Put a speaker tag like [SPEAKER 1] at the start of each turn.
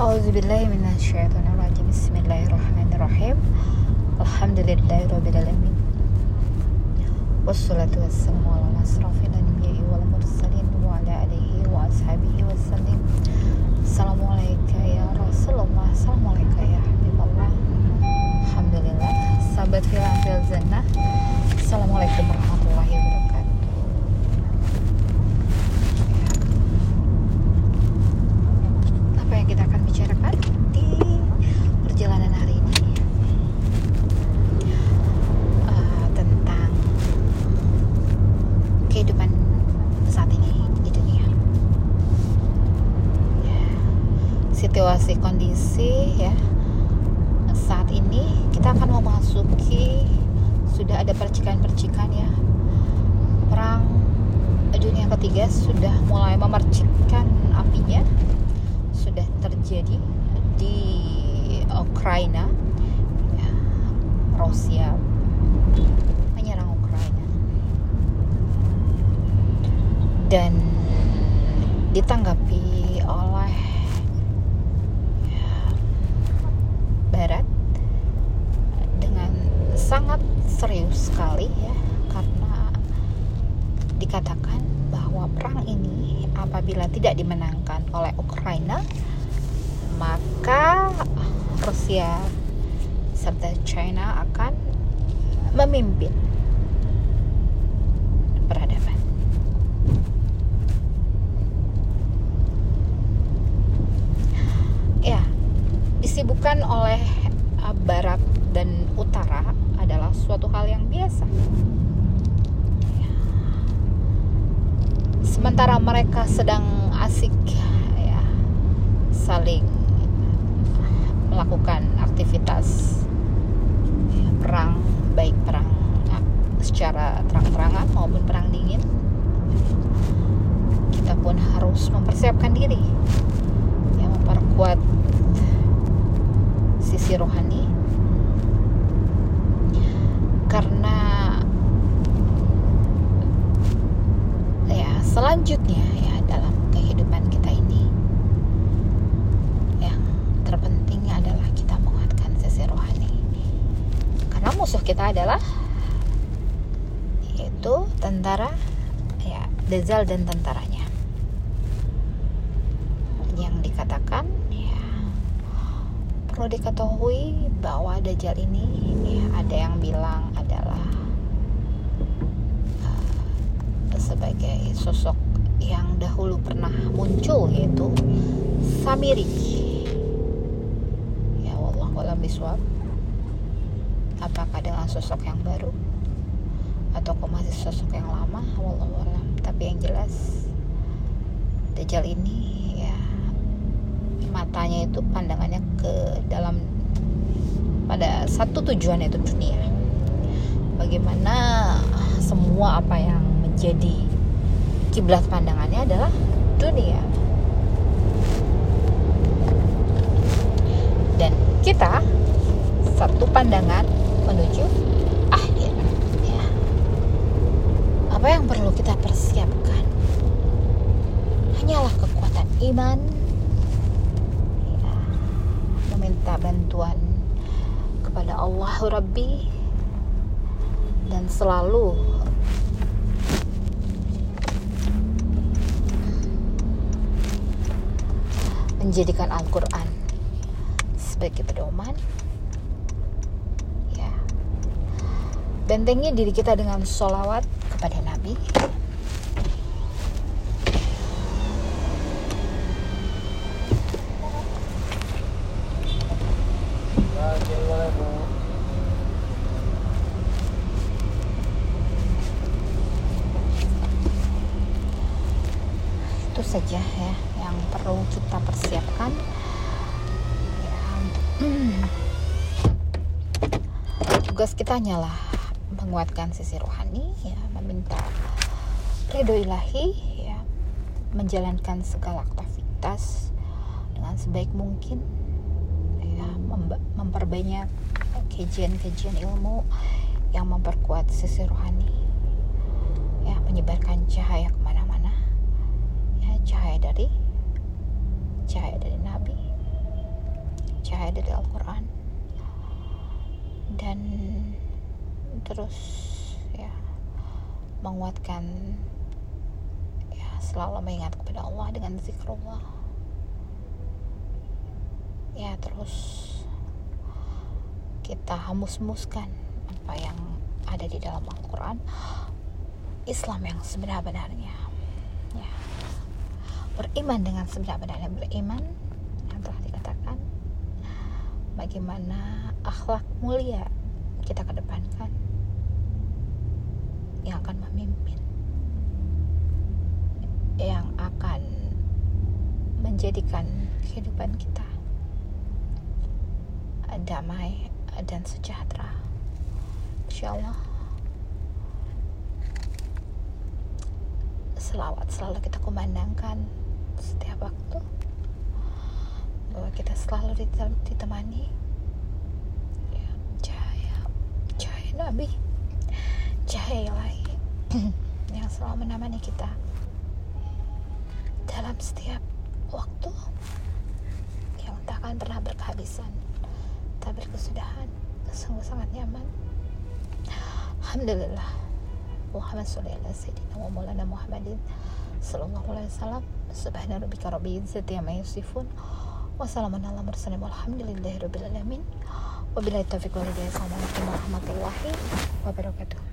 [SPEAKER 1] A'udzubillahiminasyaitonirrajim Bismillahirrahmanirrahim. Alhamdulillahirrabbilalamin Wassalatu wassalamu ala asrafil anbiya'i wal wa ala alihi wa ashabihi wassalim Assalamualaikum ya Rasulullah Assalamualaikum ya Habibullah Alhamdulillah Sahabat filam fil zannah Assalamualaikum warahmatullahi wabarakatuh Apa yang kita akan bicarakan di perjalanan hari ini Eh, Tentang kehidupan saat ini di dunia Ya, Situasi kondisi ya saat ini kita akan memasuki sudah ada percikan-percikan ya. Perang dunia ketiga sudah mulai memercikkan apinya. Sudah terjadi di Ukraina. Ya, Rusia menyerang Ukraina. Dan ditanggapi oleh ya, Barat dengan sangat serius sekali ya karena dikatakan bahwa perang ini apabila tidak dimenangkan oleh Ukraina maka Rusia serta China akan memimpin peradaban. Ya, disibukkan oleh Barat dan Utara suatu hal yang biasa. Ya. Sementara mereka sedang asik ya saling melakukan aktivitas ya, perang baik perang ah, secara terang-terangan maupun perang dingin kita pun harus mempersiapkan diri ya memperkuat sisi rohani karena ya selanjutnya ya dalam kehidupan kita ini yang terpenting adalah kita menguatkan sisi rohani karena musuh kita adalah yaitu tentara ya Dajjal dan tentaranya. Yang dikatakan ya perlu diketahui bahwa Dajjal ini ya, ada yang bilang adalah uh, sebagai sosok yang dahulu pernah muncul yaitu Samiri. Ya Allah biswab apakah dengan sosok yang baru? Atau masih sosok yang lama? Wallahu alam. Tapi yang jelas Dajjal ini ya matanya itu pandangannya ke dalam pada satu tujuan yaitu dunia. Bagaimana semua apa yang menjadi kiblat pandangannya adalah dunia. Dan kita satu pandangan menuju akhir. Ya. apa yang perlu kita persiapkan? Hanyalah kekuatan iman. Ya, meminta bantuan kepada Allah Rabbi. Dan selalu menjadikan Al-Quran sebagai pedoman ya bentengi diri kita dengan sholawat kepada Nabi. Itu saja ya yang perlu kita persiapkan. Ya, tugas kita hanyalah menguatkan sisi rohani ya meminta ridho ilahi ya menjalankan segala aktivitas dengan sebaik mungkin ya memperbanyak kajian-kajian ilmu yang memperkuat sisi rohani ya menyebarkan cahaya ke mana-mana ya cahaya dari cahaya dari Nabi cahaya dari Al-Quran dan terus ya menguatkan ya selalu mengingat kepada Allah dengan zikrullah. Ya terus kita hamus-muskan apa yang ada di dalam Al-Quran. Islam yang sebenar-benarnya ya. Beriman dengan sebenar-benarnya beriman yang telah dikatakan. Bagaimana akhlak mulia kita kedepankan yang akan memimpin yang akan menjadikan kehidupan kita damai dan sejahtera. Insya Allah selawat selalu kita kumandangkan setiap waktu. Bahwa kita selalu ditemani. Ya, cahaya Nabi. Cahaya ilahi yang selalu menemani kita dalam setiap akan pernah berkehabisan. Tak berkesudahan sungguh sangat nyaman. Alhamdulillah. Muhammad sallallahu wasallam wa maulana Muhammadin sallallahu alaihi wasallam. Subhana rabbika rabbil izzati amma yasifun. Wa salamun ala mursalin walhamdulillahi rabbil alamin. Wabillahi taufiq wal hidayah. Assalamualaikum warahmatullahi wabarakatuh